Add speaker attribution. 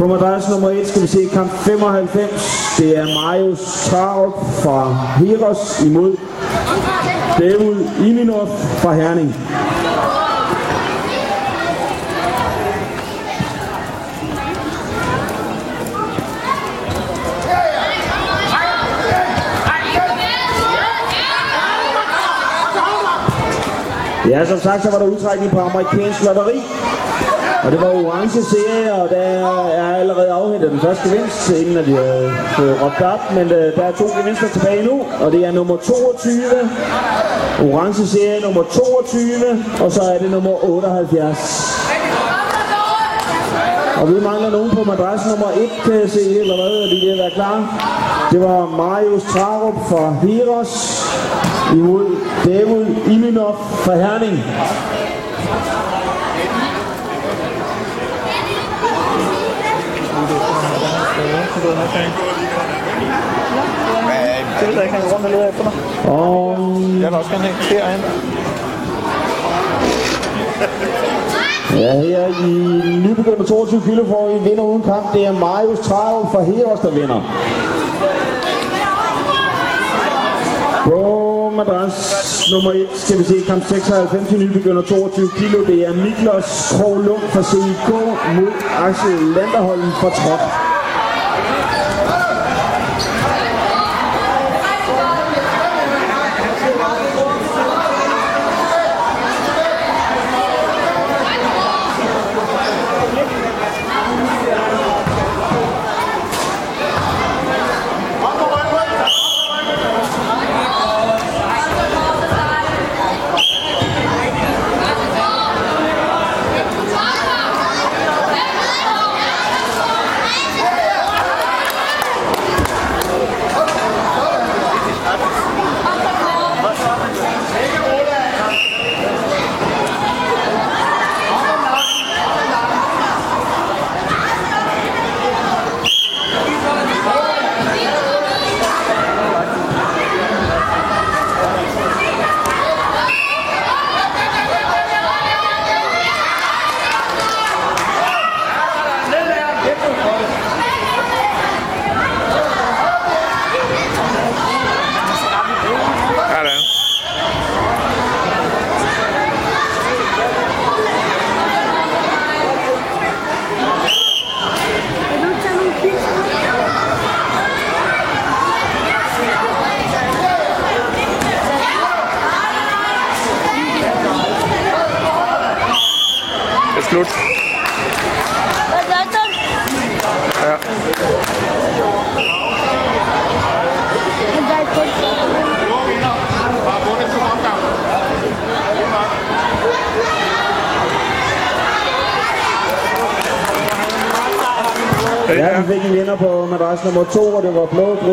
Speaker 1: På madras nummer 1 skal vi se kamp 95. Det er Marius Trarup fra Heros imod David Iminov fra Herning. Ja, som sagt, så var der udtrækning på amerikansk lotteri. Og det var orange serie, og der er allerede afhentet den første gevinst, inden at de har fået råbt op. Men øh, der er to gevinster tilbage nu, og det er nummer 22. Orange serie nummer 22, og så er det nummer 78. Og vi mangler nogen på madras nummer 1, kan jeg se, eller hvad, og de vil være klar. Det var Marius Trarup fra Heros imod David Iminov fra Herning.
Speaker 2: Det ved jeg ikke, han går rundt og leder efter dig.
Speaker 1: Og
Speaker 2: Jeg vil også gerne have derhen.
Speaker 1: ja, her i nybegynder 22 kilo får vi vinder uden kamp. Det er Marius Trarup fra Heros, der vinder. På madras nummer 1 skal vi se kamp 96 i nybegynder 22 kilo. Det er Niklas Kroglund fra CIK mod Axel Landerholm fra Trop.
Speaker 2: Yeah. Slut. Ja.
Speaker 3: Der
Speaker 1: Ja, vi fik en vinder på madras nummer 2, og det var blå